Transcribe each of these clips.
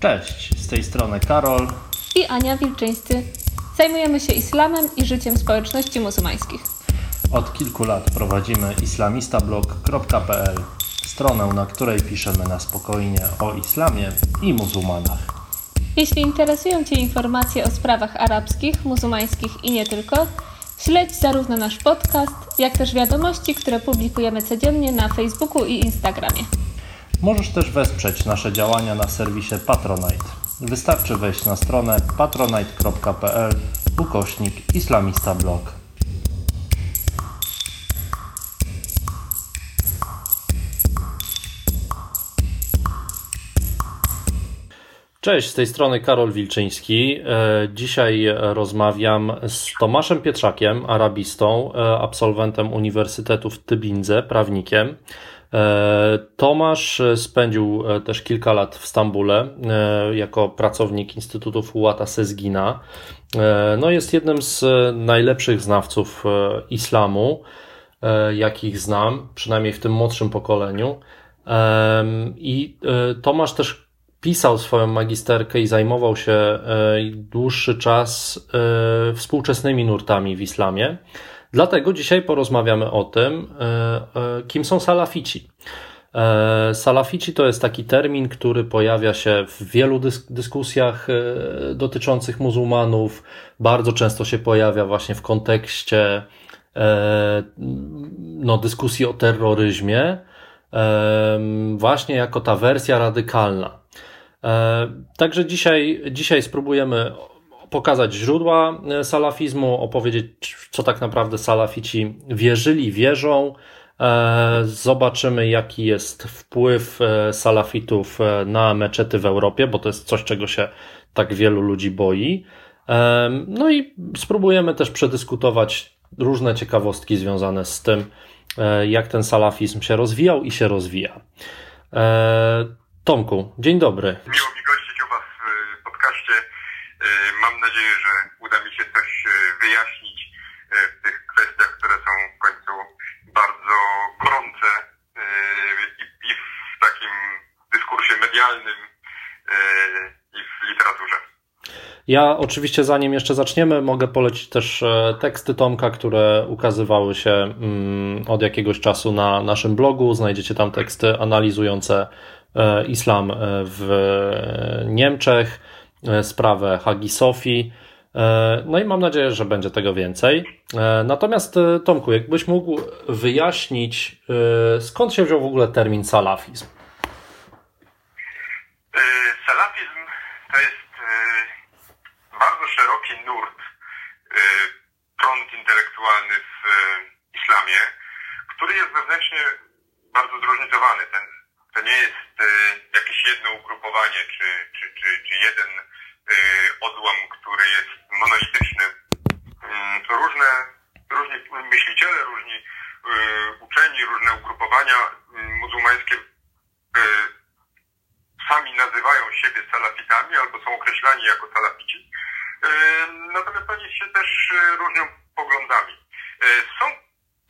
Cześć, z tej strony Karol i Ania Wilczyńscy. Zajmujemy się islamem i życiem społeczności muzułmańskich. Od kilku lat prowadzimy islamistablog.pl, stronę, na której piszemy na spokojnie o islamie i muzułmanach. Jeśli interesują Cię informacje o sprawach arabskich, muzułmańskich i nie tylko, śledź zarówno nasz podcast, jak też wiadomości, które publikujemy codziennie na Facebooku i Instagramie. Możesz też wesprzeć nasze działania na serwisie Patronite. Wystarczy wejść na stronę patronite.pl ukośnik islamista blog. Cześć, z tej strony Karol Wilczyński. E, dzisiaj rozmawiam z Tomaszem Pietrzakiem, arabistą, e, absolwentem Uniwersytetu w Tybindze, prawnikiem. E, Tomasz spędził też kilka lat w Stambule jako pracownik Instytutu Fułata Sezgina. No jest jednym z najlepszych znawców islamu, jakich znam, przynajmniej w tym młodszym pokoleniu. I Tomasz też pisał swoją magisterkę i zajmował się e, dłuższy czas e, współczesnymi nurtami w islamie. Dlatego dzisiaj porozmawiamy o tym, e, kim są salafici. Salafici to jest taki termin, który pojawia się w wielu dyskusjach dotyczących muzułmanów. Bardzo często się pojawia właśnie w kontekście no, dyskusji o terroryzmie, właśnie jako ta wersja radykalna. E, także dzisiaj, dzisiaj spróbujemy pokazać źródła e, salafizmu, opowiedzieć, co tak naprawdę salafici wierzyli, wierzą. E, zobaczymy, jaki jest wpływ salafitów na meczety w Europie, bo to jest coś, czego się tak wielu ludzi boi. No i spróbujemy też przedyskutować różne ciekawostki związane z tym, jak ten salafizm się rozwijał i się rozwija. Tomku, dzień dobry mi gościć u Was w podcaście. E, mam nadzieję, że uda mi się coś e, wyjaśnić e, w tych kwestiach, które są w końcu bardzo gorące i w takim dyskursie medialnym i w literaturze. Ja oczywiście zanim jeszcze zaczniemy, mogę polecić też teksty Tomka, które ukazywały się mm, od jakiegoś czasu na naszym blogu. Znajdziecie tam teksty analizujące E, islam e, w Niemczech, e, sprawę Hagi Sofii. No i mam nadzieję, że będzie tego więcej. Natomiast Tomku, jakbyś mógł wyjaśnić, skąd się wziął w ogóle termin salafizm? Salafizm to jest bardzo szeroki nurt, prąd intelektualny w islamie, który jest wewnętrznie bardzo zróżnicowany. Ten to nie jest y, jakieś jedno ugrupowanie, czy, czy, czy, czy jeden y, odłam, który jest monolityczny. Mm, różne, różni myśliciele, różni y, uczeni, różne ugrupowania mm, muzułmańskie sami nazywają siebie salafitami albo są określani jako salafici. Natomiast oni się też różnią poglądami. Są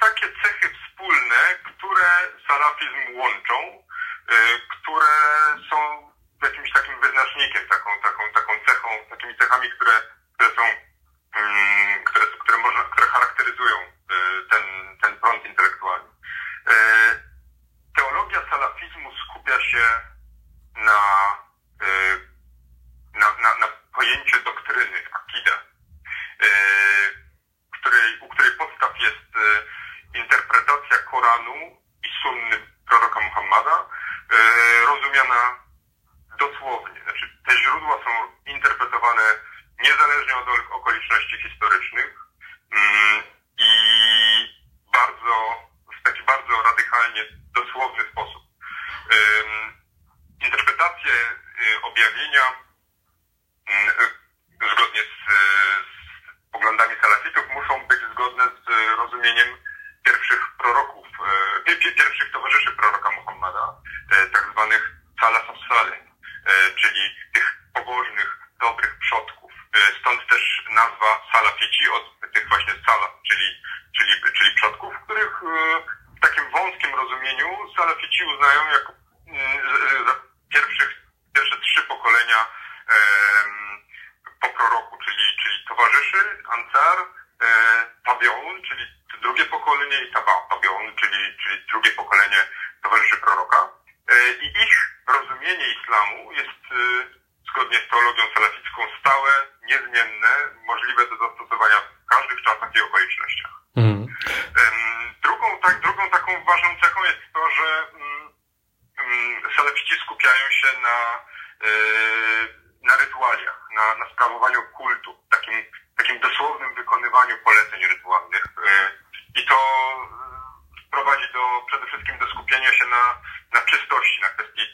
takie cechy wspólne, które salafizm łączą, które są jakimś takim wyznacznikiem, taką, taką, taką cechą, takimi cechami, które, które są, mm, które, które, można, które charakteryzują y, ten, ten prąd intelektualny. Y, teologia salafizmu skupia się na, na, na, na pojęciu doktryny, akida, której, u której podstaw jest interpretacja Koranu i sunny proroka Muhammada, E, rozumiana dosłownie. Znaczy, te źródła są interpretowane niezależnie od okoliczności historycznych mm, i bardzo, w taki bardzo radykalnie dosłowny sposób. Interpretacje y, objawienia mm, zgodnie z, z poglądami salafitów muszą być zgodne z rozumieniem pierwszych proroków, e, pierwszych towarzyszy proroka Muhammada, e, tak zwanych salaf salih, e, czyli tych pobożnych, dobrych przodków. Stąd też nazwa salafici od tych właśnie salaf, czyli, czyli, czyli przodków, których w takim wąskim rozumieniu salafici uznają jako mm, pierwszych, pierwsze trzy pokolenia islamu jest zgodnie z teologią salaficką stałe, niezmienne, możliwe do zastosowania w każdych czasach i okolicznościach. Mm. Drugą, tak, drugą taką ważną cechą jest to, że mm, mm, salafici skupiają się na, na rytualiach, na, na sprawowaniu kultu, takim, takim dosłownym wykonywaniu poleceń rytualnych. I to prowadzi do, przede wszystkim do skupienia się na, na czystości, na kwestii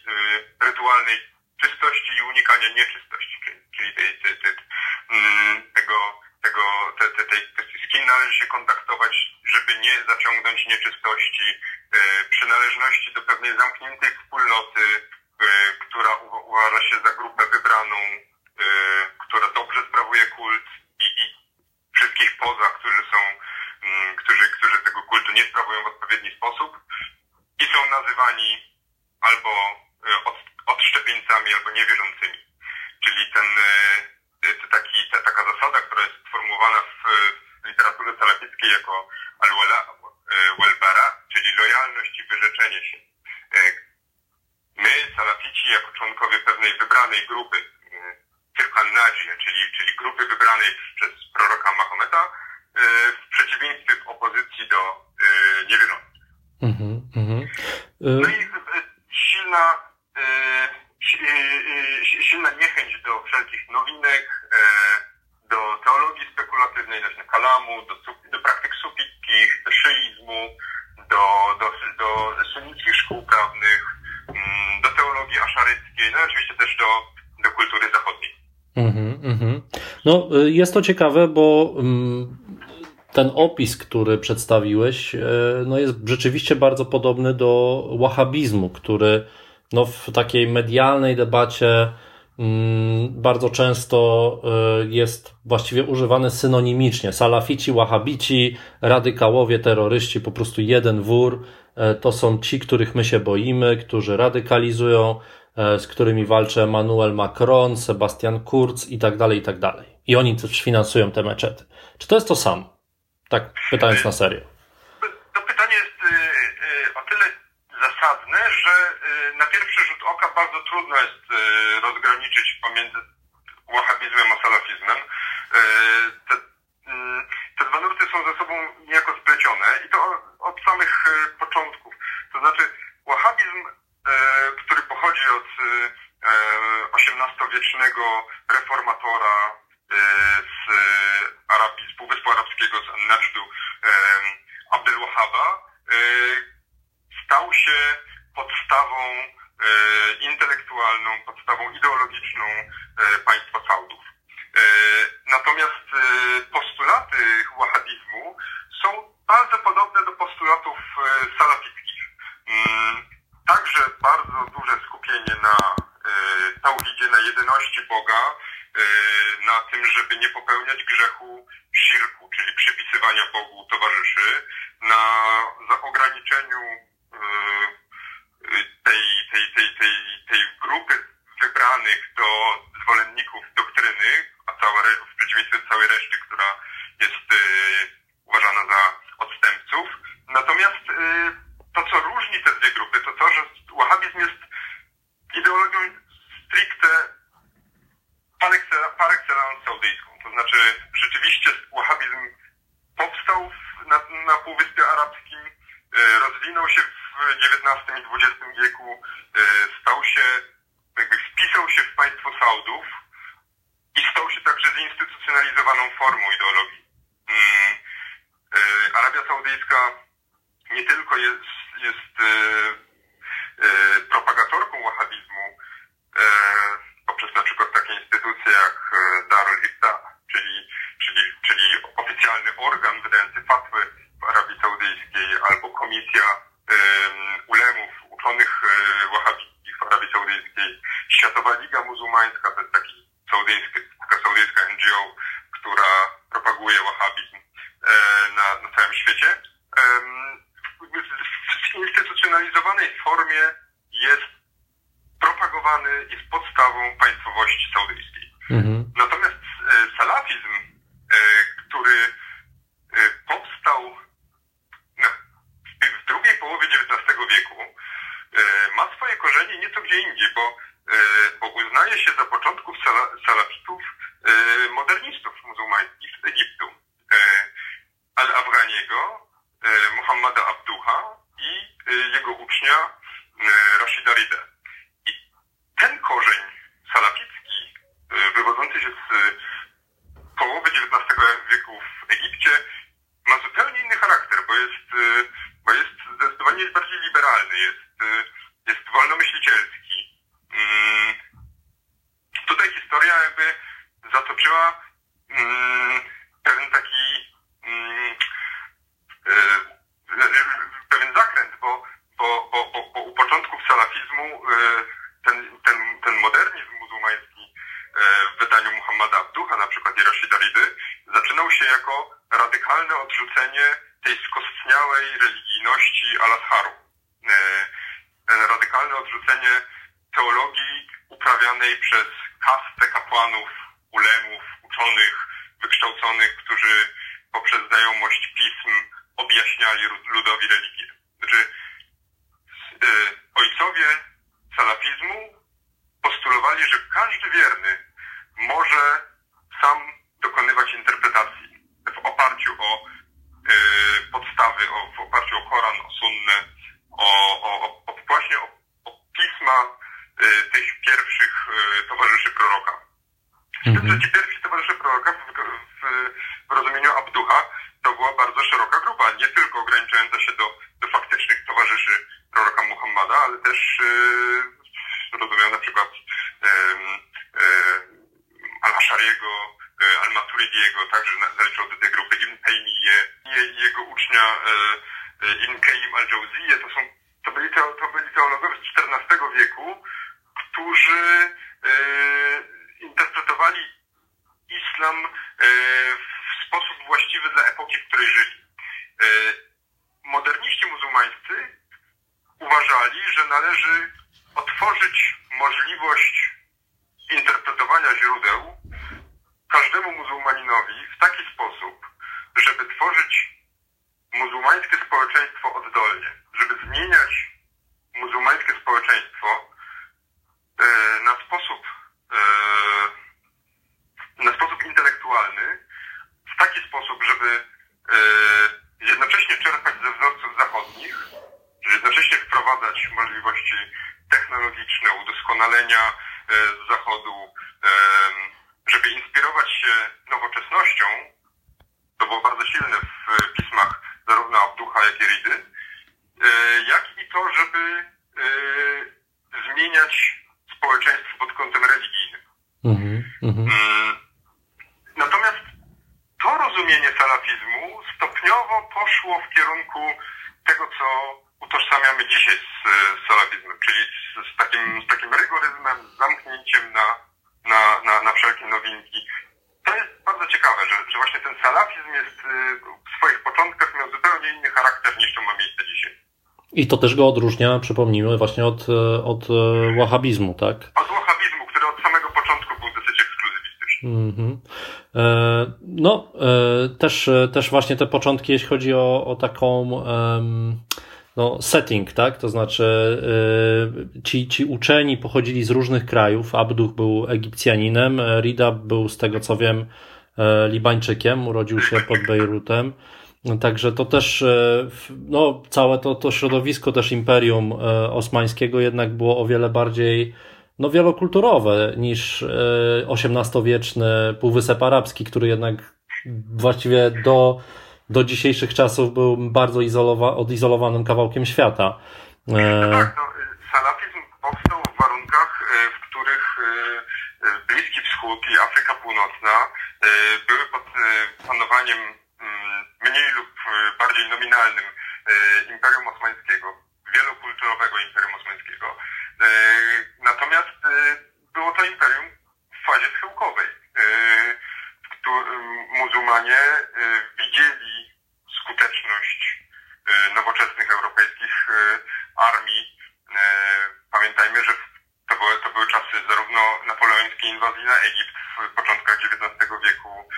rytualnej czystości i unikania nieczystości, czyli, czyli tej, tej, tej, mm, tego, tego, te, te, tej kwestii, z kim należy się kontaktować, żeby nie zaciągnąć nieczystości, e, przynależności do pewnej zamkniętej wspólnoty, e, która uważa się za grupę wybraną, e, która dobrze sprawuje kult i, i wszystkich poza, którzy są, mm, którzy, którzy tego kultu nie sprawują w odpowiedni sposób i są nazywani albo od odszczepieńcami albo niewierzącymi. Czyli ten, e, taki, ta, taka zasada, która jest sformułowana w, w literaturze salafickiej jako al-wala wal-bara, czyli lojalność i wyrzeczenie się. E, my, salafici, jako wybranej grupy, Firqan e, czyli, czyli grupy wybranej przez proroka Mahometa, w przeciwieństwie w opozycji do niewierzących. Mm-hmm, mm-hmm. No i silna silna niechęć do wszelkich nowinek, do teologii spekulatywnej, do kalamu, do, do praktyk sufickich, do szyizmu, do, do, do sunnickich szkół prawnych, no oczywiście też do, do kultury zachodniej. Mm-hmm, mm-hmm. No, jest to ciekawe, bo ten opis, który przedstawiłeś, no jest rzeczywiście bardzo podobny do wahabizmu, który no, w takiej medialnej debacie mm, bardzo często y, jest właściwie używany synonimicznie. Salafici, wahabici, radykałowie, terroryści, po prostu jeden wór. To są ci, których my się boimy, którzy radykalizują, z którymi walczy Emmanuel Macron, Sebastian Kurz i tak dalej, i tak dalej. I oni też finansują te meczety. Czy to jest to samo? Tak pytając na serio. To pytanie jest y, y, o tyle zasadne, że na pierwszy rzut oka bardzo trudno jest e, rozgraniczyć pomiędzy wahabizmem a salafizmem. E, te, mm, te dwa nurty są ze sobą niejako splecione i to od samych e, początków. To znaczy wahabizm, który pochodzi od XVIII-wiecznego reformatora z Arabii, z Półwyspu Arabskiego, z Najdżdu, Abdel Wahaba, stał się podstawą e, intelektualną, podstawą ideologiczną e, państwa Saudów. E, natomiast postulaty wahabizmu są bardzo podobne do postulatów salafickich. Mm, także bardzo duże skupienie na tauhidzie, na jedyności Boga, na tym, żeby nie popełniać grzechu szirku, czyli przypisywania Bogu towarzyszy, na ograniczeniu tej, tej, tej, tej, tej grupy wybranych do zwolenników doktryny, a cała, w przeciwieństwie do całej reszty, która jest y, uważana za odstępców. Natomiast y, to, co różni te dwie grupy, to to, że wahabizm jest ideologią stricte par excellence saudyjską. To znaczy rzeczywiście wahabizm powstał na, na Półwyspie Arabskim, y, rozwinął się w XIX i XX wieku e, stał się, jakby wpisał się w państwo Saudów i stał się także zinstytucjonalizowaną formą ideologii. Mm, e, Arabia Saudyjska nie tylko jest, jest e, propagatorką wahabizmu poprzez na przykład takie instytucje jak Darul Ifta, czyli, czyli, czyli oficjalny organ wydający fatwy Arabii Saudyjskiej albo komisja ulemów, uczonych e, wahabickich w Arabii Saudyjskiej. Światowa Liga Muzułmańska to jest taki saudyjski, taka saudyjska NGO, która propaguje wahabizm e, na, na całym świecie. W zinstytucjonalizowanej formie jest propagowany, jest podstawą państwowości saudyjskiej. Mhm. Natomiast e, salafizm, który powstał drugiej połowie XIX wieku e, ma swoje korzenie nieco gdzie indziej, bo, bo uznaje się za początków salafitów modernistów muzułmańskich z Egiptu. Al-Afganiego, Muhammada Abduha i jego ucznia Rashida Rida. I ten korzeń salaficki, wywodzący się z połowy XIX wieku w Egipcie, ma zupełnie inny charakter, bo jest, bo jest zdecydowanie jest bardziej liberalny, jest, jest wolnomyślicielski. Mm, tutaj historia jakby zatoczyła mm, pewien taki mm, pewien zakręt, bo, bo, bo, bo, bo u początków salafizmu ten, ten, ten modernizm muzułmański w wydaniu Muhammada Abduha, na przykład i Rashida Ridy, zaczynał się jako radykalne odrzucenie tej skostniałej religijności al-Azharu. Radykalne odrzucenie teologii uprawianej przez kastę kapłanów, ulemów, uczonych, wykształconych, którzy poprzez znajomość pism objaśniali ludowi religię. Znaczy, ojcowie salafizmu postulowali, że każdy wierny może sam dokonywać interpretacji w oparciu o y, podstawy, o, w oparciu o Koran, o Sunnę, o, o, o właśnie o, o pisma y, tych pierwszych y, towarzyszy proroka. Tym, że ci pierwsi towarzysze proroka w, w, w rozumieniu Abducha to była bardzo szeroka grupa, nie tylko ograniczająca się do, do faktycznych towarzyszy proroka Muhammada, ale też yy, rozumiał na przykład Al-Ashariego, Al-Maturidiego, także naliczał do tej grupy Ibn Taymiyyah i jego ucznia Ibn Qayyim al-Jawziyah, to są to byli, to byli teologowie z XIV wieku, którzy interpretowali islam w sposób właściwy dla epoki, w której żyli. Moderniści muzułmańscy uważali, że należy otworzyć możliwość interpretowania źródeł każdemu muzułmaninowi w taki sposób, żeby tworzyć muzułmańskie społeczeństwo oddolnie, żeby zmieniać muzułmańskie społeczeństwo na sposób na sposób intelektualny, w taki sposób, żeby jednocześnie czerpać ze wzorców zachodnich, jednocześnie wprowadzać możliwości technologiczne, udoskonalenia z zachodu, żeby inspirować się nowoczesnością, to było bardzo silne w pismach zarówno Abducha, jak i Ridy, jak i to, żeby zmieniać społeczeństwo pod kątem religijnym. Mm-hmm. Natomiast to rozumienie salafizmu stopniowo poszło w kierunku tego, co utożsamiamy dzisiaj z, z salafizmem, czyli z, z, takim, z takim rygoryzmem, z zamknięciem na, na, na, na wszelkie nowinki. To jest bardzo ciekawe, że, że właśnie ten salafizm jest w swoich początkach miał zupełnie inny charakter niż to ma miejsce dzisiaj. I to też go odróżnia, przypomnijmy, właśnie od, od wahabizmu, tak? Od wahabizmu, który od samego początku był dosyć ekskluzywistyczny. Mm-hmm. No, też, też właśnie te początki, jeśli chodzi o, o taką no, setting, tak? To znaczy ci, ci uczeni pochodzili z różnych krajów. Abduch był Egipcjaninem, Rida był z tego co wiem Libańczykiem, urodził się pod Bejrutem. Także to też, no, całe to, to środowisko też Imperium Osmańskiego jednak było o wiele bardziej no, wielokulturowe niż XVIII-wieczny Półwysep Arabski, który jednak właściwie do, do dzisiejszych czasów był bardzo izolowa- odizolowanym kawałkiem świata. Tak, no, salafizm powstał w warunkach, w których Bliski Wschód i Afryka Północna były pod panowaniem mniej lub bardziej nominalnym Imperium Osmańskiego, wielokulturowego Imperium Osmańskiego. Natomiast było to imperium w fazie schyłkowej, w którym muzułmanie widzieli skuteczność nowoczesnych europejskich armii. Pamiętajmy, że to były, to były czasy zarówno napoleońskiej inwazji na Egipt w początkach XIX wieku,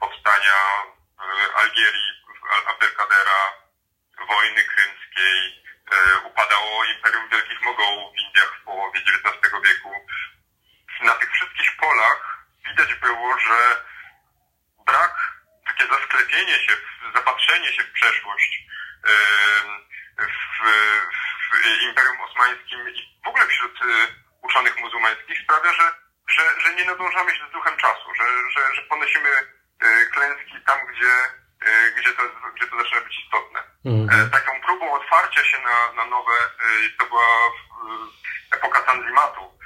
powstania Algierii, Abdelkadera, wojny krymskiej, upada powstało Imperium Wielkich Mogołów w Indiach w połowie XIX wieku. Na tych wszystkich polach widać było, że brak, takie zasklepienie się, zapatrzenie się w przeszłość w, w Imperium Osmańskim i w ogóle wśród uczonych muzułmańskich sprawia, że, że, że nie nadążamy się z duchem czasu, że, że, że ponosimy klęski tam, gdzie, gdzie, to, gdzie to zaczyna być istotne. Mhm. Taką próbą otwarcia się na, na nowe, to była epoka Tanzimatu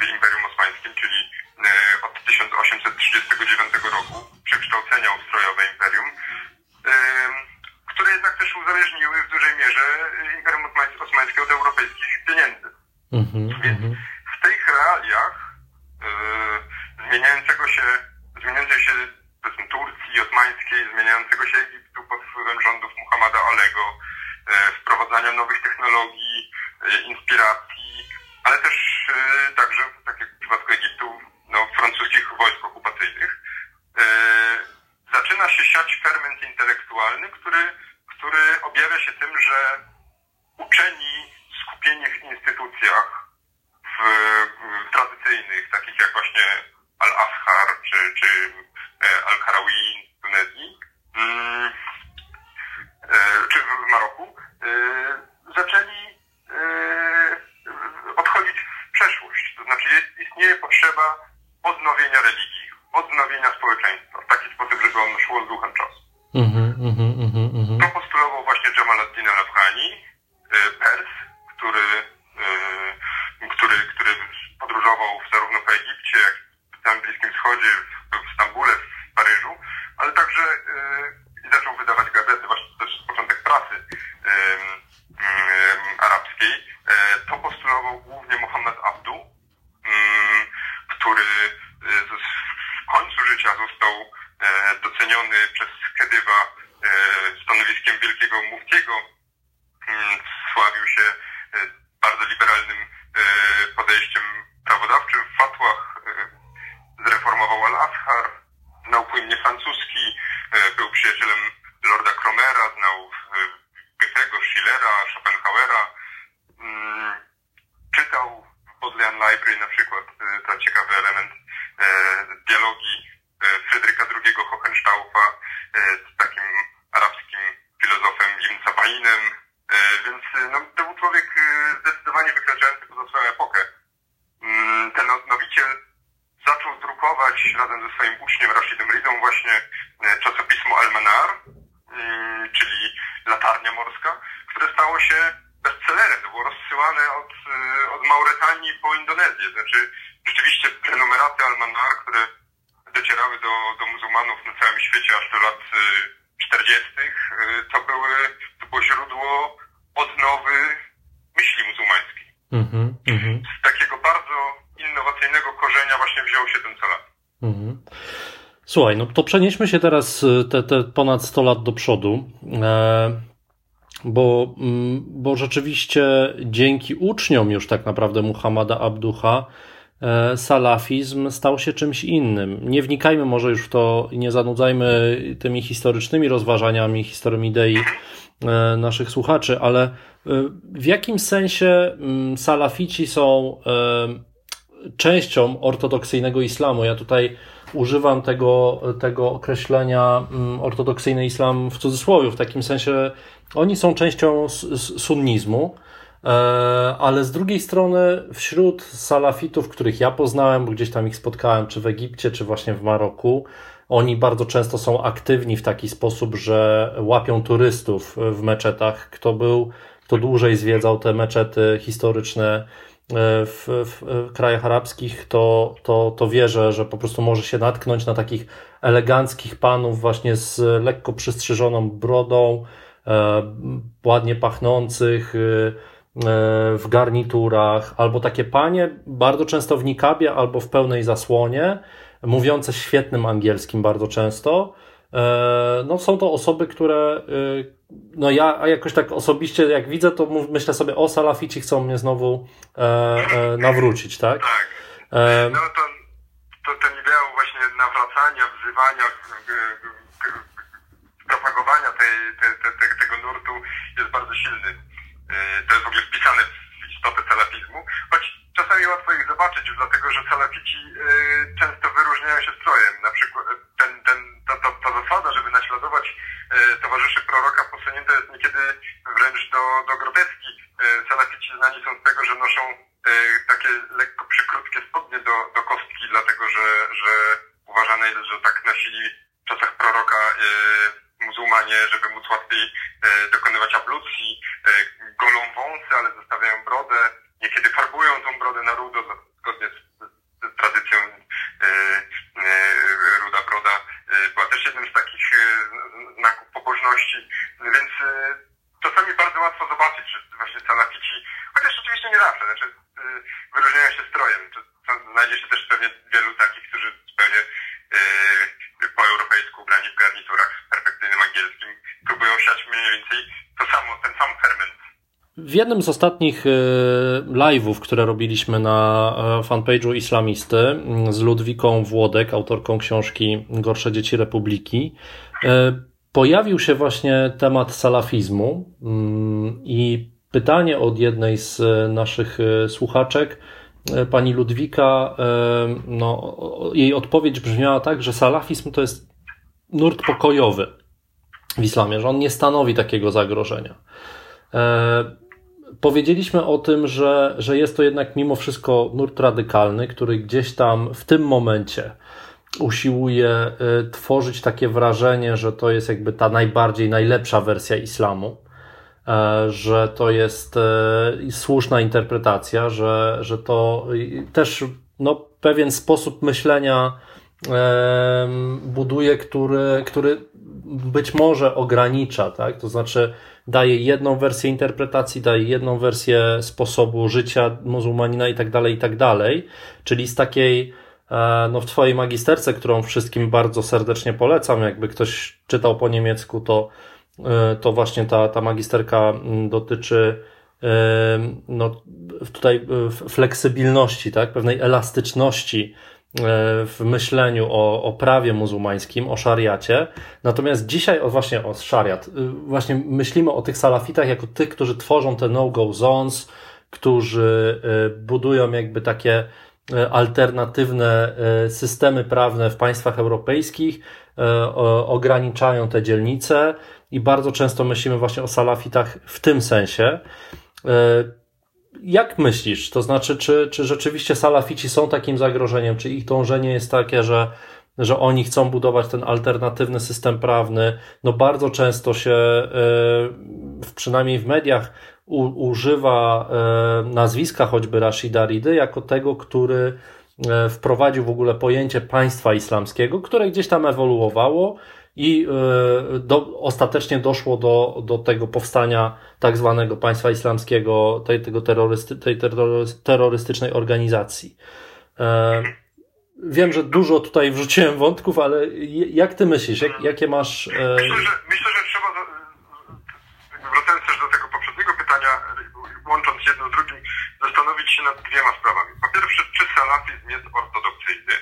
w Imperium Osmańskim, czyli od 1839 roku, przekształcenia ustrojowe Imperium, które jednak też uzależniły w dużej mierze Imperium Osmańskie od europejskich pieniędzy. Mm-hmm, Więc w tych realiach zmieniającego się, zmieniającej się powiedzmy, Turcji osmańskiej, zmieniającego się Egiptu pod wpływem rządów Muhammada Alego, yy, wprowadzania nowych technologii, yy, inspiracji, ale też także, tak jak w przypadku Egiptu, no, francuskich wojsk okupacyjnych, zaczyna się siać ferment intelektualny, który, który objawia się tym, że uczeni skupieni w instytucjach w, w tradycyjnych, takich jak właśnie Al-Azhar czy, czy Al-Karawi w Tunezji, mm, czy w Maroku, zaczęli odchodzić w przeszłość. To znaczy jest, istnieje potrzeba odnowienia religii, odnowienia społeczeństwa w taki sposób, żeby ono szło z duchem czasu. Mm-hmm, mm-hmm, to postulował właśnie Jamal ad-Din al-Afghani, Pers, który, który, który podróżował zarówno po Egipcie, jak i na Bliskim Wschodzie, w Stambule, w Paryżu, ale także zaczął wydawać gazety, właśnie to też początek pracy arabskiej. To postulował głównie Mohammed Abdu, który w końcu życia został doceniony przez Kedywa stanowiskiem wielkiego muftiego. Sławił się bardzo liberalnym podejściem prawodawczym w fatłach. Zreformował Al-Azhar, znał płynnie francuski, był przyjacielem Lorda Cromera, znał Goethego, Schillera, Schopenhauera. Czytał w Bodleian Library na przykład, to ciekawy element dialogii Fryderyka II Hohenstaufa z takim arabskim filozofem Ibn Sabainem, więc no, to był człowiek zdecydowanie wykraczający poza swoją epokę. Ten odnowiciel zaczął drukować razem ze swoim uczniem Rashidem Ridą właśnie czasopismo Al-Manar, czyli Latarnia Morska, które stało się bestsellerem. To było rozsyłane od, od Mauretanii po Indonezję. Znaczy rzeczywiście prenumeraty Al-Manar, które docierały do, do muzułmanów na całym świecie aż do lat 40. to, były, to było źródło odnowy myśli muzułmańskiej. Mm-hmm, mm-hmm. Z takiego bardzo innowacyjnego korzenia właśnie wziął się ten salat. Mm-hmm. Słuchaj, no to przenieśmy się teraz te, te ponad 100 lat do przodu. E, bo, bo rzeczywiście dzięki uczniom już tak naprawdę Muhammada Abducha salafizm stał się czymś innym. Nie wnikajmy może już w to, nie zanudzajmy tymi historycznymi rozważaniami, historią idei naszych słuchaczy, ale w jakim sensie salafici są częścią ortodoksyjnego islamu? Ja tutaj używam tego, tego określenia ortodoksyjny islam w cudzysłowie, w takim sensie oni są częścią sunnizmu, ale z drugiej strony wśród salafitów, których ja poznałem, bo gdzieś tam ich spotkałem, czy w Egipcie, czy właśnie w Maroku, oni bardzo często są aktywni w taki sposób, że łapią turystów w meczetach. Kto był, kto dłużej zwiedzał te meczety historyczne w, w krajach arabskich, to, to, to wie, że, że po prostu może się natknąć na takich eleganckich panów właśnie z lekko przystrzyżoną brodą, ładnie pachnących, w garniturach, albo takie panie, bardzo często w nikabie albo w pełnej zasłonie, mówiące świetnym angielskim bardzo często. No, są to osoby, które no ja jakoś tak osobiście jak widzę, to myślę sobie, o salafici chcą mnie znowu nawrócić, tak? Tak. No to, to ten ideał właśnie nawracania, wzywania, propagowania tej, te, te, te, tego nurtu jest bardzo silny to jest w ogóle wpisane w istotę salafizmu, choć czasami łatwo ich zobaczyć, dlatego że salafici często wyróżniają się strojem. Na przykład ten, ten, ta, ta, ta zasada, żeby naśladować towarzyszy proroka posunięta jest niekiedy wręcz do, do groteski. Salafici znani są z tego, że noszą takie lekko przykrótkie spodnie do, do kostki, dlatego że, że uważane jest, że tak nosili w czasach proroka muzułmanie, żeby móc łatwiej dokonywać ablucji, golą wąsy, ale zostawiają brodę, niekiedy farbują tą brodę na rudo, zgodnie z, z tradycją ruda broda była też jednym z takich znaków pobożności, więc czasami bardzo łatwo zobaczyć, że właśnie salafici, chociaż oczywiście nie zawsze, znaczy wyróżniają się strojem. Znajdzie się też pewnie wielu takich, którzy zupełnie po europejsku ubrani w garniturach z perfekcyjnym angielskim próbują siać mniej więcej to samo, ten sam ferment. W jednym z ostatnich live'ów, które robiliśmy na fanpage'u Islamisty z Ludwiką Włodek, autorką książki Gorsze dzieci Republiki, pojawił się właśnie temat salafizmu i pytanie od jednej z naszych słuchaczek, pani Ludwika, no, jej odpowiedź brzmiała tak, że salafizm to jest nurt pokojowy w islamie, że on nie stanowi takiego zagrożenia. Powiedzieliśmy o tym, że, że jest to jednak mimo wszystko nurt radykalny, który gdzieś tam w tym momencie usiłuje tworzyć takie wrażenie, że to jest jakby ta najbardziej, najlepsza wersja islamu, że to jest słuszna interpretacja, że, że to też no, pewien sposób myślenia buduje, który, który być może ogranicza, tak? To znaczy daje jedną wersję interpretacji, daje jedną wersję sposobu życia muzułmanina i tak dalej, i tak dalej. Czyli z takiej, no w Twojej magisterce, którą wszystkim bardzo serdecznie polecam, jakby ktoś czytał po niemiecku, to, to właśnie ta, ta magisterka dotyczy no, tutaj fleksybilności, tak? pewnej elastyczności w myśleniu o, o prawie muzułmańskim, o szariacie. Natomiast dzisiaj, o właśnie o szariat, właśnie myślimy o tych salafitach jako tych, którzy tworzą te no-go zones, którzy budują jakby takie alternatywne systemy prawne w państwach europejskich, ograniczają te dzielnice i bardzo często myślimy właśnie o salafitach w tym sensie. Jak myślisz? To znaczy, czy, czy rzeczywiście salafici są takim zagrożeniem? Czy ich dążenie jest takie, że, że oni chcą budować ten alternatywny system prawny? No bardzo często się, przynajmniej w mediach, u, używa nazwiska choćby Rashida Ridy jako tego, który wprowadził w ogóle pojęcie państwa islamskiego, które gdzieś tam ewoluowało i do, ostatecznie doszło do, do tego powstania tak zwanego państwa islamskiego, tej, tego terrorysty, tej terrorystycznej organizacji. Wiem, że dużo tutaj wrzuciłem wątków, ale jak ty myślisz, jak, jakie masz... Myślę, że, myślę, że trzeba, wracając też do tego poprzedniego pytania, łącząc jedno z drugim, zastanowić się nad dwiema sprawami. Po pierwsze, czy salafizm jest ortodoksyjny?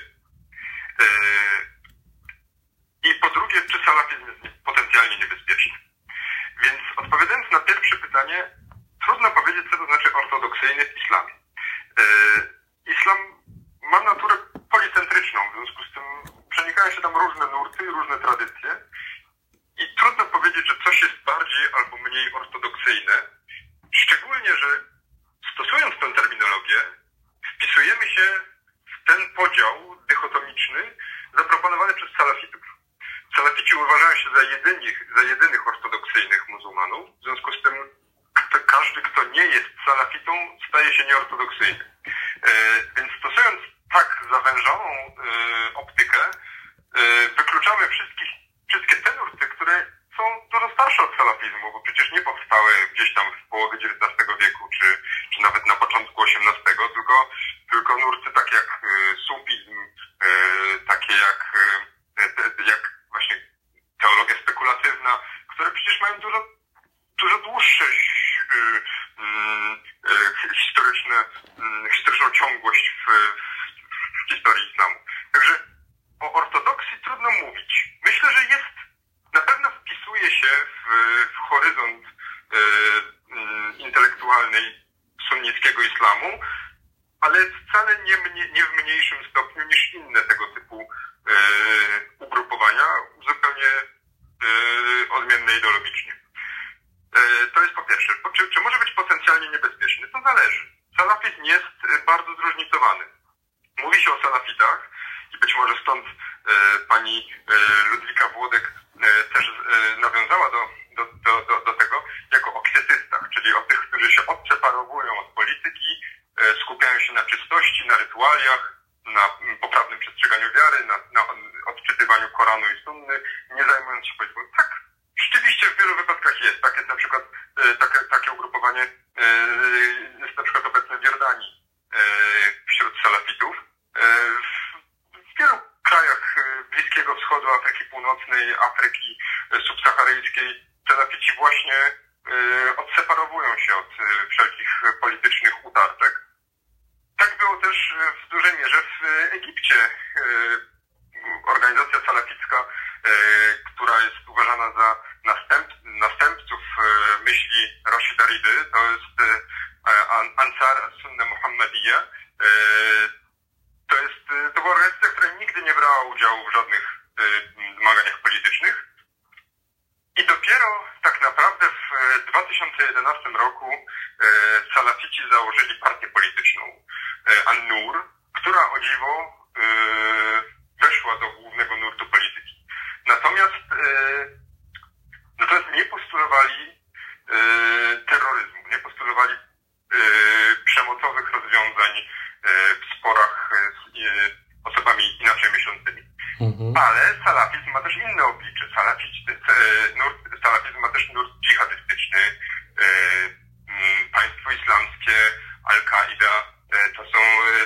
I po drugie, czy salafizm jest potencjalnie niebezpieczny? Więc odpowiadając na pierwsze pytanie, trudno powiedzieć, co to znaczy ortodoksyjny w islamie. Yy, islam ma naturę policentryczną, w związku z tym przenikają się tam różne nurty, różne tradycje i trudno powiedzieć, że coś jest bardziej albo mniej ortodoksyjne, szczególnie, że stosując tę terminologię, wpisujemy się w ten podział dychotomiczny zaproponowany przez salafitów. Salafici uważają się za jedynych, za jedynych ortodoksyjnych muzułmanów, w związku z tym kto, każdy, kto nie jest salafitą, staje się nieortodoksyjny. E, więc stosując tak zawężoną e, optykę, e, wykluczamy wszystkich, wszystkie te nurty, które są dużo starsze od salafizmu, bo przecież nie powstały gdzieś tam w połowie XIX wieku, czy, czy nawet na początku XVIII, tylko, tylko nurty takie jak sufizm, takie jak, jak właśnie teologia spekulatywna, które przecież mają dużo, dużo dłuższe historyczne, historyczną ciągłość w, w historii islamu. Także o ortodoksji trudno mówić. Myślę, że jest, na pewno wpisuje się w, w horyzont intelektualny radykalnej sunnickiego islamu, ale wcale nie, mnie, nie w mniejszym stopniu niż inne tego typu e, ugrupowania, zupełnie e, odmienne ideologicznie. E, to jest po pierwsze. Po, czy, czy może być potencjalnie niebezpieczny? To zależy. Salafizm jest e, bardzo zróżnicowany. Mówi się o salafitach i być może stąd e, pani e, Ludwika Włodek e, też e, nawiązała do, do, do, do, do tego, jako o kwietystach, czyli o tych, którzy się odseparowują od polityki, e, skupiają się na czystości, na rytualiach, na mm, poprawnym przestrzeganiu wiary, na, na odczytywaniu Koranu i Sunny, nie zajmując się polityką. Tak, rzeczywiście w wielu wypadkach jest. Tak jest na przykład e, takie, takie ugrupowanie e, jest na przykład obecne w Jordanii e, wśród salafitów. E, w, w wielu krajach e, Bliskiego Wschodu, Afryki Północnej, Afryki subsaharyjskiej salafici właśnie e, odseparowują się od e, wszelkich politycznych utarczek. Tak było też e, w dużej mierze w Egipcie. Organizacja salaficka, która jest uważana za następ, następców myśli Rashida Ridy, to jest An- Ansar Sunna Muhammadiyya. To jest, to była organizacja, która nigdy nie brała udziału w żadnych zmaganiach politycznych. I dopiero tak naprawdę w e, 2011 roku e, salafici założyli partię polityczną e, An-Nur, która o dziwo e, weszła do głównego nurtu polityki. Natomiast, e, natomiast nie postulowali e, terroryzmu, nie postulowali e, przemocowych rozwiązań e, w sporach e, z e, osobami inaczej myślącymi. Mhm. Ale salafizm ma też inne oblicze. Salafizm, e, nurt, salafizm ma też nurt dżihadystyczny, e, państwo islamskie, Al-Kaida. E, to są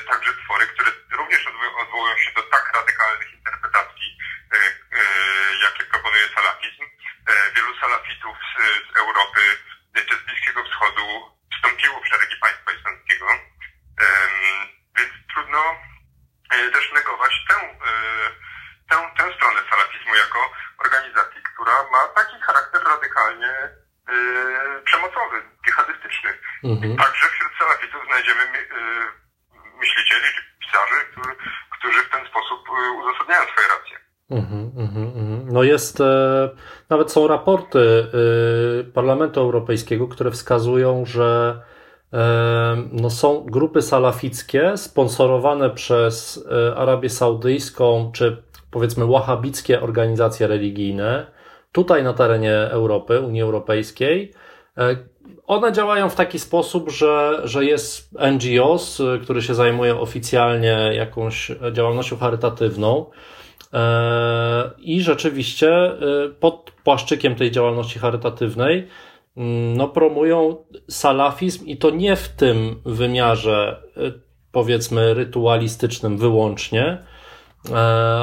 także twory, które również odwo- odwołują się do tak radykalnych interpretacji, jakie proponuje salafizm. Wielu salafitów z Europy e, czy z Bliskiego Wschodu wstąpiło w szeregi państwa islamskiego. Em, więc trudno e, też negować tę, e, tę, tę stronę salafizmu jako organizacji, która ma taki charakter radykalnie e, przemocowy, dżihadystyczny. Mhm. Także wśród salafitów znajdziemy my- e, myślicieli czy pisarzy, którzy, którzy w ten sposób e, uzasadniają swoje racje. Mhm, mhm, mhm. No jest, e, nawet są raporty e, Parlamentu Europejskiego, które wskazują, że e, no są grupy salafickie sponsorowane przez Arabię Saudyjską, czy powiedzmy wahabickie organizacje religijne, tutaj na terenie Europy, Unii Europejskiej. One działają w taki sposób, że, że jest NGOs, który się zajmuje oficjalnie jakąś działalnością charytatywną. E, I rzeczywiście e, pod płaszczykiem tej działalności charytatywnej mm, no, promują salafizm i to nie w tym wymiarze e, powiedzmy rytualistycznym wyłącznie, e,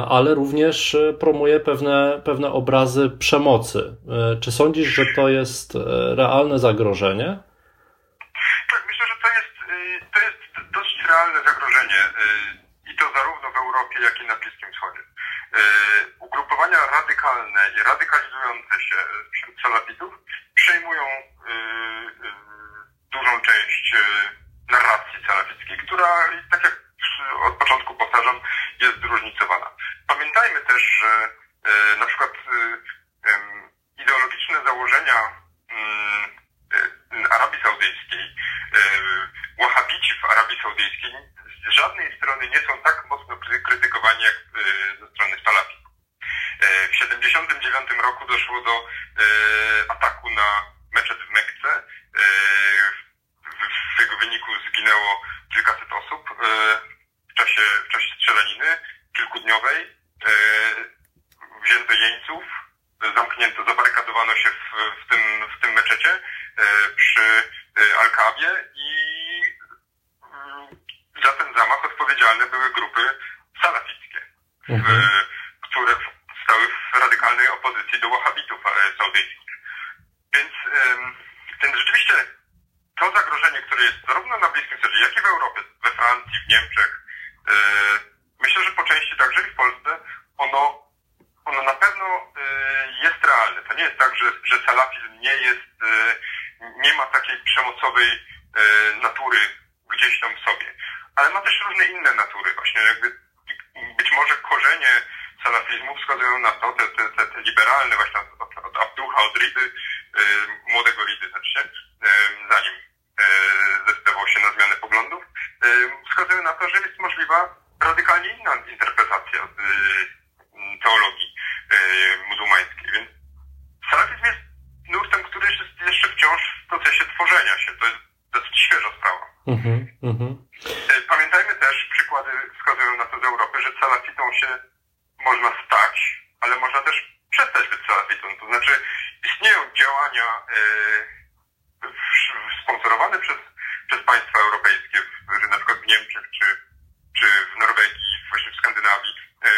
ale również promuje pewne, pewne obrazy przemocy. Czy sądzisz, że to jest realne zagrożenie? Tak, myślę, że to jest, to jest dość realne zagrożenie i to zarówno w Europie, jak i na Bliskim Wschodzie. Y, Ugrupowania radykalne i radykalizujące się wśród salafitów przejmują y, y, dużą część narracji salafickiej, która, tak jak od początku powtarzam, jest zróżnicowana. Pamiętajmy też, że na przykład ideologiczne założenia Arabii Saudyjskiej, wahabici w Arabii Saudyjskiej z żadnej strony nie są tak mocno kry- krytykowani jak y, ze strony salafitów. Y, W 79 roku doszło do y, ataku na meczet w Mekce. W jego wyniku zginęło kilkaset osób w czasie, w czasie strzelaniny kilkudniowej. Wzięto jeńców, zamknięto, zabarykadowano się w, w, tym, w tym meczecie przy Al-Kabie i za ten zamach odpowiedzialne były grupy salafickie, Mhm. e, które stały w radykalnej opozycji do wahabitów e, saudyjskich. Więc, więc rzeczywiście to zagrożenie, które jest zarówno na Bliskim Wschodzie, jak i w Europie, we Francji, w Niemczech, e, myślę, że po części także i w Polsce, ono ono na pewno y, jest realne. To nie jest tak, że, że salafizm nie jest, y, nie ma takiej przemocowej natury gdzieś tam w sobie. Ale ma też różne inne natury, właśnie jakby być może korzenie salafizmu wskazują na to, te, te, te, liberalne właśnie od, od Abducha, od Ridy, młodego Ridy znaczy, zanim zdecydował się na zmianę poglądów, wskazują na to, że jest możliwa radykalnie inna interpretacja teologii muzułmańskiej. Więc salafizm jest nurtem, który jest jeszcze wciąż w procesie tworzenia się. To jest dosyć świeża sprawa. Mm-hmm, mm-hmm. Pamiętajmy też, przykłady wskazują na to z Europy, że salafitą się można stać, ale można też przestać być salafitą. To znaczy istnieją działania e, sponsorowane przez, przez państwa europejskie, na przykład w Niemczech czy, czy w Norwegii, właśnie w Skandynawii, e,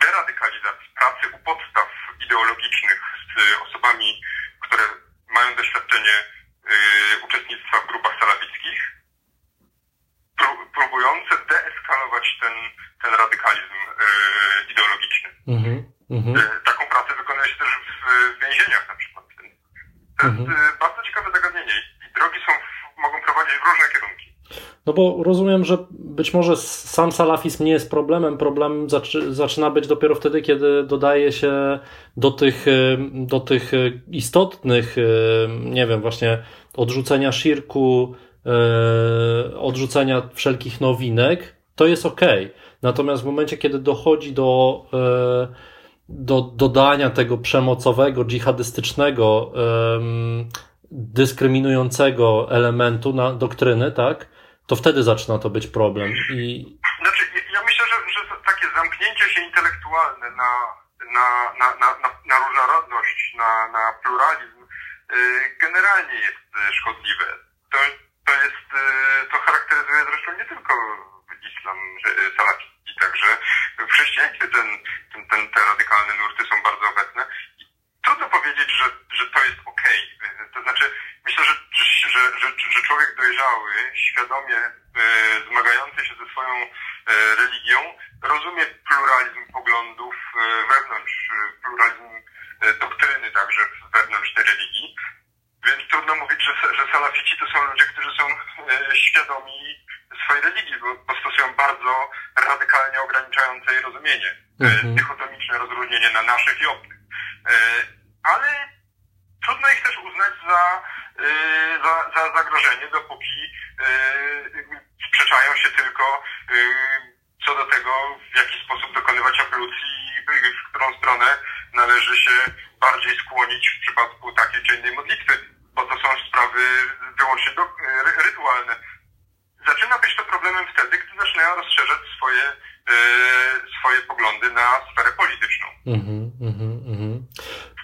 deradykalizacji pracy u podstaw ideologicznych z osobami, które mają doświadczenie e, uczestnictwa w grupach salafickich, próbujące deeskalować ten, ten radykalizm e, ideologiczny. Mm-hmm, Taką pracę wykonuje się też w, więzieniach na przykład. To jest mm-hmm. bardzo ciekawe zagadnienie i drogi są, mogą prowadzić w różne kierunki. No bo rozumiem, że być może sam salafizm nie jest problemem. Problem zaczyna być dopiero wtedy, kiedy dodaje się do tych, do tych istotnych, nie wiem, właśnie odrzucenia szirku, odrzucenia wszelkich nowinek, to jest ok. Natomiast w momencie, kiedy dochodzi do, do dodania tego przemocowego, dżihadystycznego, dyskryminującego elementu na doktryny, tak, to wtedy zaczyna to być problem. I... Znaczy, ja myślę, że, że takie zamknięcie się intelektualne na, na, na, na, na różnorodność, na, na pluralizm yy, generalnie jest y, szkodliwe. To, to jest, yy, to charakteryzuje zresztą nie tylko islam y, salaficki, także w chrześcijaństwie ten, ten, ten, te radykalne nurty są bardzo obecne. I trudno powiedzieć, że, że to jest okej. Okay. To znaczy, myślę, że, że, że, że człowiek dojrzały, świadomie e, zmagający się ze swoją e, religią, rozumie pluralizm poglądów e, wewnątrz, pluralizm e, doktryny także wewnątrz tej religii. Więc trudno mówić, że, że salafici to są ludzie, którzy są e, świadomi swojej religii, bo, bo stosują bardzo radykalnie ograniczające jej rozumienie, e, mhm. dychotomiczne rozróżnienie na naszych i obcych. E, ale trudno ich też uznać za Y, za, za zagrożenie, dopóki y, sprzeczają się tylko y, co do tego, w jaki sposób dokonywać ablucji i w którą stronę należy się bardziej skłonić w przypadku takiej czy innej modlitwy, bo to są sprawy wyłącznie do, rytualne. Zaczyna być to problemem wtedy, gdy zaczynają rozszerzać swoje, swoje poglądy na sferę polityczną. Mm-hmm, mm-hmm.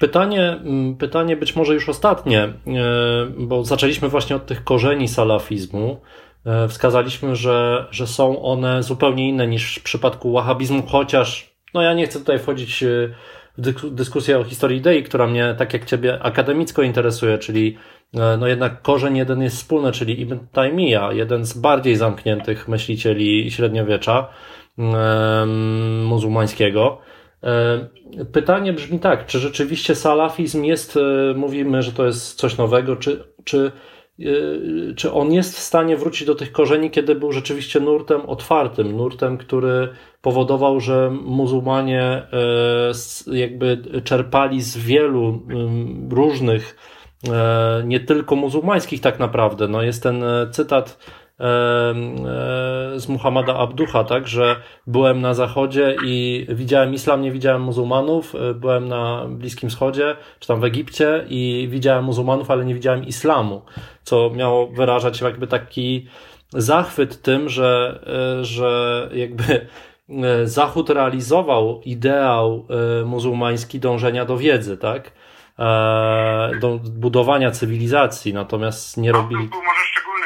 Pytanie, mm, pytanie być może już ostatnie, e, bo zaczęliśmy właśnie od tych korzeni salafizmu. E, wskazaliśmy, że, że są one zupełnie inne niż w przypadku wahhabizmu, chociaż no ja nie chcę tutaj wchodzić e, w dyskusję o historii idei, która mnie, tak jak Ciebie, akademicko interesuje, czyli no jednak korzeń jeden jest wspólny, czyli Ibn Taymiyyah, jeden z bardziej zamkniętych myślicieli średniowiecza muzułmańskiego. E, pytanie brzmi tak, czy rzeczywiście salafizm jest, e, mówimy, że to jest coś nowego, czy, czy, e, czy on jest w stanie wrócić do tych korzeni, kiedy był rzeczywiście nurtem otwartym, nurtem, który powodował, że muzułmanie jakby czerpali z wielu różnych, nie tylko muzułmańskich tak naprawdę. No jest ten cytat z Muhammada Abducha, tak, że byłem na zachodzie i widziałem islam, nie widziałem muzułmanów, e, byłem na Bliskim Wschodzie, czy tam w Egipcie i widziałem muzułmanów, ale nie widziałem islamu, co miało wyrażać jakby taki zachwyt tym, że, e, że jakby e, Zachód realizował ideał muzułmański dążenia do wiedzy, tak? Do budowania cywilizacji, natomiast nie robili. Był może przykładem,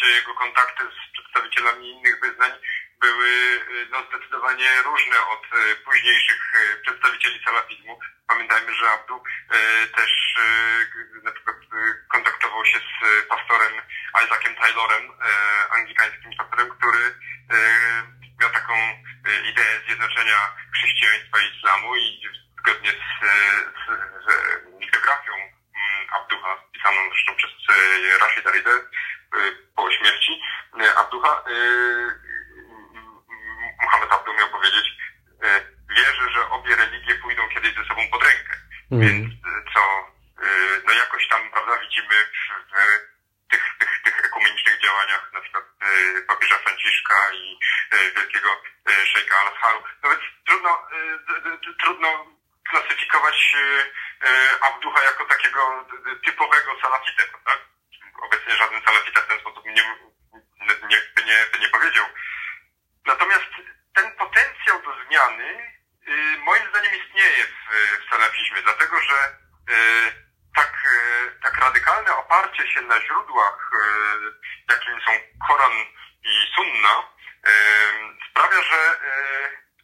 bo rzeczywiście jego kontakty z przedstawicielami innych wyznań były y, no, zdecydowanie różne od y, późniejszych y, przedstawicieli salafizmu. Pamiętajmy, że Abdu też na przykład kontaktował się z pastorem Isaaciem Taylorem, anglikańskim pastorem, który miał taką ideę zjednoczenia chrześcijaństwa i islamu i zgodnie z, z, z biografią mm, Abduha, pisaną zresztą przez Rashida Rida po śmierci Abduha, Muhammad Abduh miał powiedzieć, wierzę, że obie religie pójdą kiedyś ze sobą pod rękę. Mm. Więc co, no jakoś tam, prawda, widzimy w, tych, tych, tych ekumenicznych działaniach na przykład papieża Franciszka i wielkiego szejka Al-Azharu. No więc trudno, trudno klasyfikować Abduha jako takiego typowego salafitę, tak? Żaden salafita w ten sposób nie, nie, nie, by nie powiedział. Natomiast ten potencjał do zmiany moim zdaniem istnieje w, w salafizmie, dlatego że tak, tak radykalne oparcie się na źródłach, jakim są Koran i Sunna, sprawia, że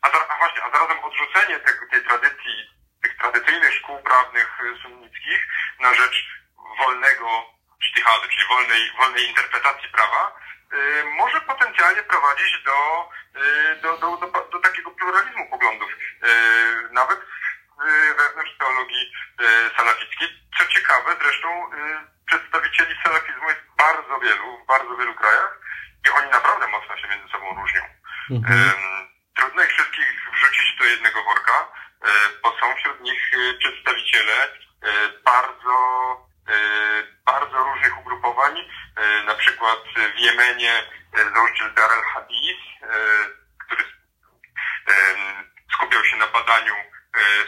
a, a właśnie, a zarazem odrzucenie tego, tej tradycji tych tradycyjnych szkół prawnych sunnickich na rzecz wolnego sztychady, czyli wolnej, interpretacji prawa, y, może potencjalnie prowadzić do, y, do, do, do, do takiego pluralizmu poglądów, y, nawet wewnątrz teologii salafickiej. Co ciekawe, zresztą przedstawicieli salafizmu jest bardzo wielu, w bardzo wielu krajach i oni naprawdę mocno się między sobą różnią. Mhm. Trudno ich wszystkich wrzucić do jednego worka, bo są wśród nich przedstawiciele bardzo, bardzo różnych na przykład w Jemenie założyciel Dar al-Hadith, który skupiał się na badaniu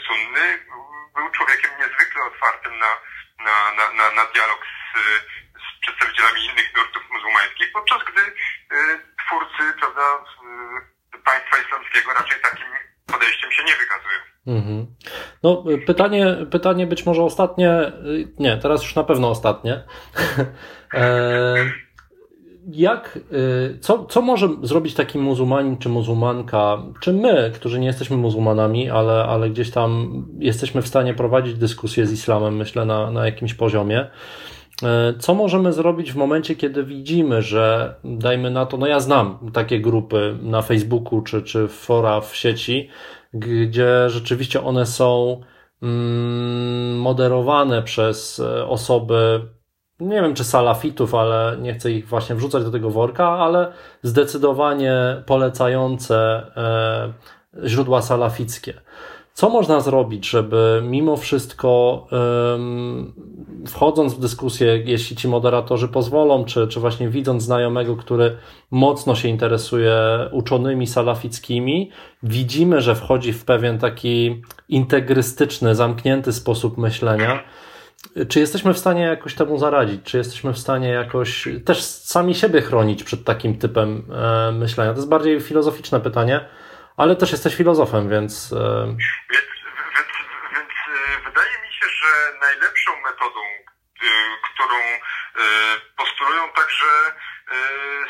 sunny, był człowiekiem niezwykle otwartym na, na, na, na, na dialog z, z przedstawicielami innych nurtów muzułmańskich, podczas gdy twórcy prawda, państwa islamskiego raczej takim podejściem się nie wykazują. Mhm. No, pytanie, pytanie być może ostatnie, nie, teraz już na pewno ostatnie. E, jak, y, co, co może zrobić taki muzułmanin czy muzułmanka, czy my, którzy nie jesteśmy muzułmanami, ale, ale gdzieś tam jesteśmy w stanie prowadzić dyskusję z islamem, myślę, na, na jakimś poziomie. E, co możemy zrobić w momencie, kiedy widzimy, że dajmy na to, no ja znam takie grupy na Facebooku czy, czy fora w sieci, gdzie rzeczywiście one są mm, moderowane przez e, osoby, nie wiem czy salafitów, ale nie chcę ich właśnie wrzucać do tego worka, ale zdecydowanie polecające e, źródła salafickie. Co można zrobić, żeby mimo wszystko, wchodząc w dyskusję, jeśli ci moderatorzy pozwolą, czy, czy właśnie widząc znajomego, który mocno się interesuje uczonymi salafickimi, widzimy, że wchodzi w pewien taki integrystyczny, zamknięty sposób myślenia. Czy jesteśmy w stanie jakoś temu zaradzić? Czy jesteśmy w stanie jakoś też sami siebie chronić przed takim typem e, myślenia? To jest bardziej filozoficzne pytanie ale też jesteś filozofem, więc... E, więc, więc, więc e, wydaje mi się, że najlepszą metodą, e, którą postulują także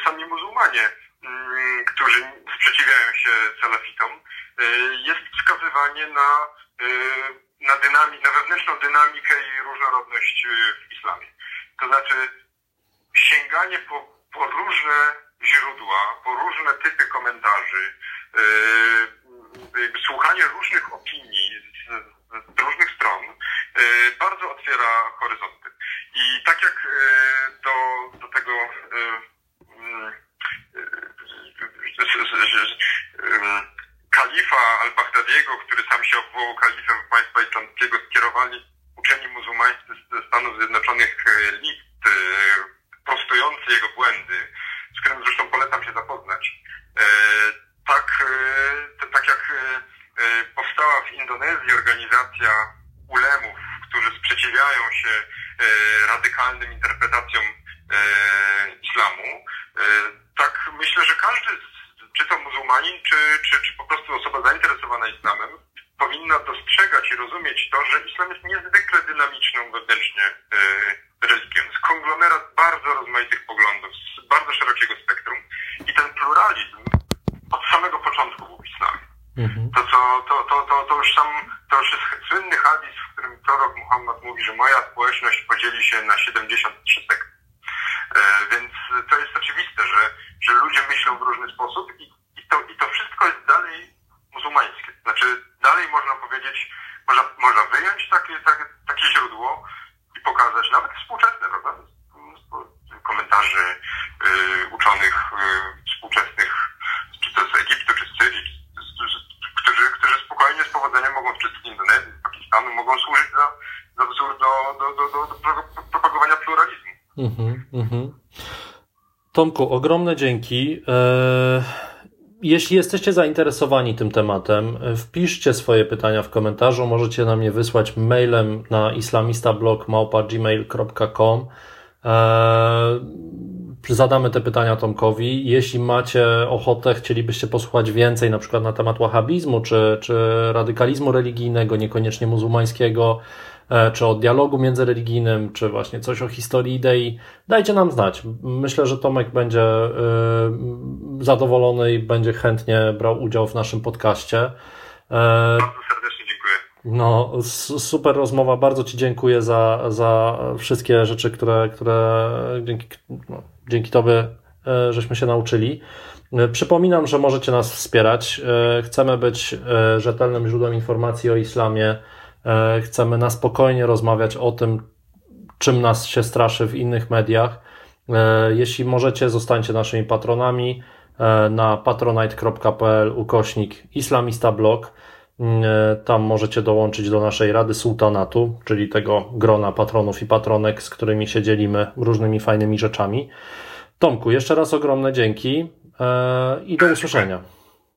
sami muzułmanie, mm, którzy sprzeciwiają się salafitom, jest wskazywanie na, na, dynami, na wewnętrzną dynamikę i różnorodność w islamie. To znaczy sięganie po, po różne źródła, po różne typy komentarzy, słuchanie różnych opinii z, z różnych stron bardzo otwiera horyzonty. I tak jak yy, do, do tego kalifa al-Baghdadiego, który sam się obwołał kalifem państwa islamskiego, skierowali uczeni muzułmańscy ze Stanów Zjednoczonych list prostujący jego błędy, z którym zresztą polecam się zapoznać. E, tak, e, tak jak e, powstała w Indonezji organizacja ulemów, którzy sprzeciwiają się radykalnym interpretacjom islamu, tak myślę, że każdy, czy to muzułmanin, czy, czy, czy po prostu osoba zainteresowana islamem, powinna dostrzegać i rozumieć to, że islam jest niezwykle dynamiczną wewnętrznie religią. Z konglomerat bardzo rozmaitych poglądów, z bardzo szerokiego spektrum. I ten pluralizm od samego początku był w islamie. Mhm. To, co, to, to, to, to, już sam, to już jest słynny hadis, w którym prorok Muhammad mówi, że moja społeczność podzieli się na 73 sekty. E, więc to jest oczywiste, że, że ludzie myślą w różny sposób i, i, to, i to wszystko jest dalej muzułmańskie. Znaczy, dalej można powiedzieć, można, można wyjąć takie, takie, takie źródło, i pokazać, nawet współczesne, prawda? uczonych współczesnych, czy to z Egiptu, czy z Syrii, którzy, którzy spokojnie, z powodzeniem mogą, czy z Indonezji, z Pakistanu, mogą służyć za, za wzór do, do, do, do, propagowania pluralizmu. Mhm, mhm. Tomku, ogromne dzięki. E, jeśli jesteście zainteresowani tym tematem, e, wpiszcie swoje pytania w komentarzu. Możecie na mnie wysłać mailem na islamistablog.gmail.com Zadamy te pytania Tomkowi. Jeśli macie ochotę, chcielibyście posłuchać więcej na przykład na temat wahabizmu czy, czy radykalizmu religijnego, niekoniecznie muzułmańskiego, E, czy o dialogu międzyreligijnym, czy właśnie coś o historii idei, dajcie nam znać. Myślę, że Tomek będzie e, zadowolony i będzie chętnie brał udział w naszym podcaście. Bardzo serdecznie. No, super rozmowa. Bardzo Ci dziękuję za, za wszystkie rzeczy, które, które dzięki, no, dzięki Tobie żeśmy się nauczyli. Przypominam, że możecie nas wspierać. Chcemy być rzetelnym źródłem informacji o islamie E, chcemy na spokojnie rozmawiać o tym, czym nas się straszy w innych mediach. E, jeśli możecie, zostańcie naszymi patronami e, na patronite.pl ukośnik islamistablog. Tam możecie dołączyć do naszej Rady Sultanatu, czyli tego grona patronów i patronek, z którymi się dzielimy różnymi fajnymi rzeczami. Tomku, jeszcze raz ogromne dzięki i do usłyszenia.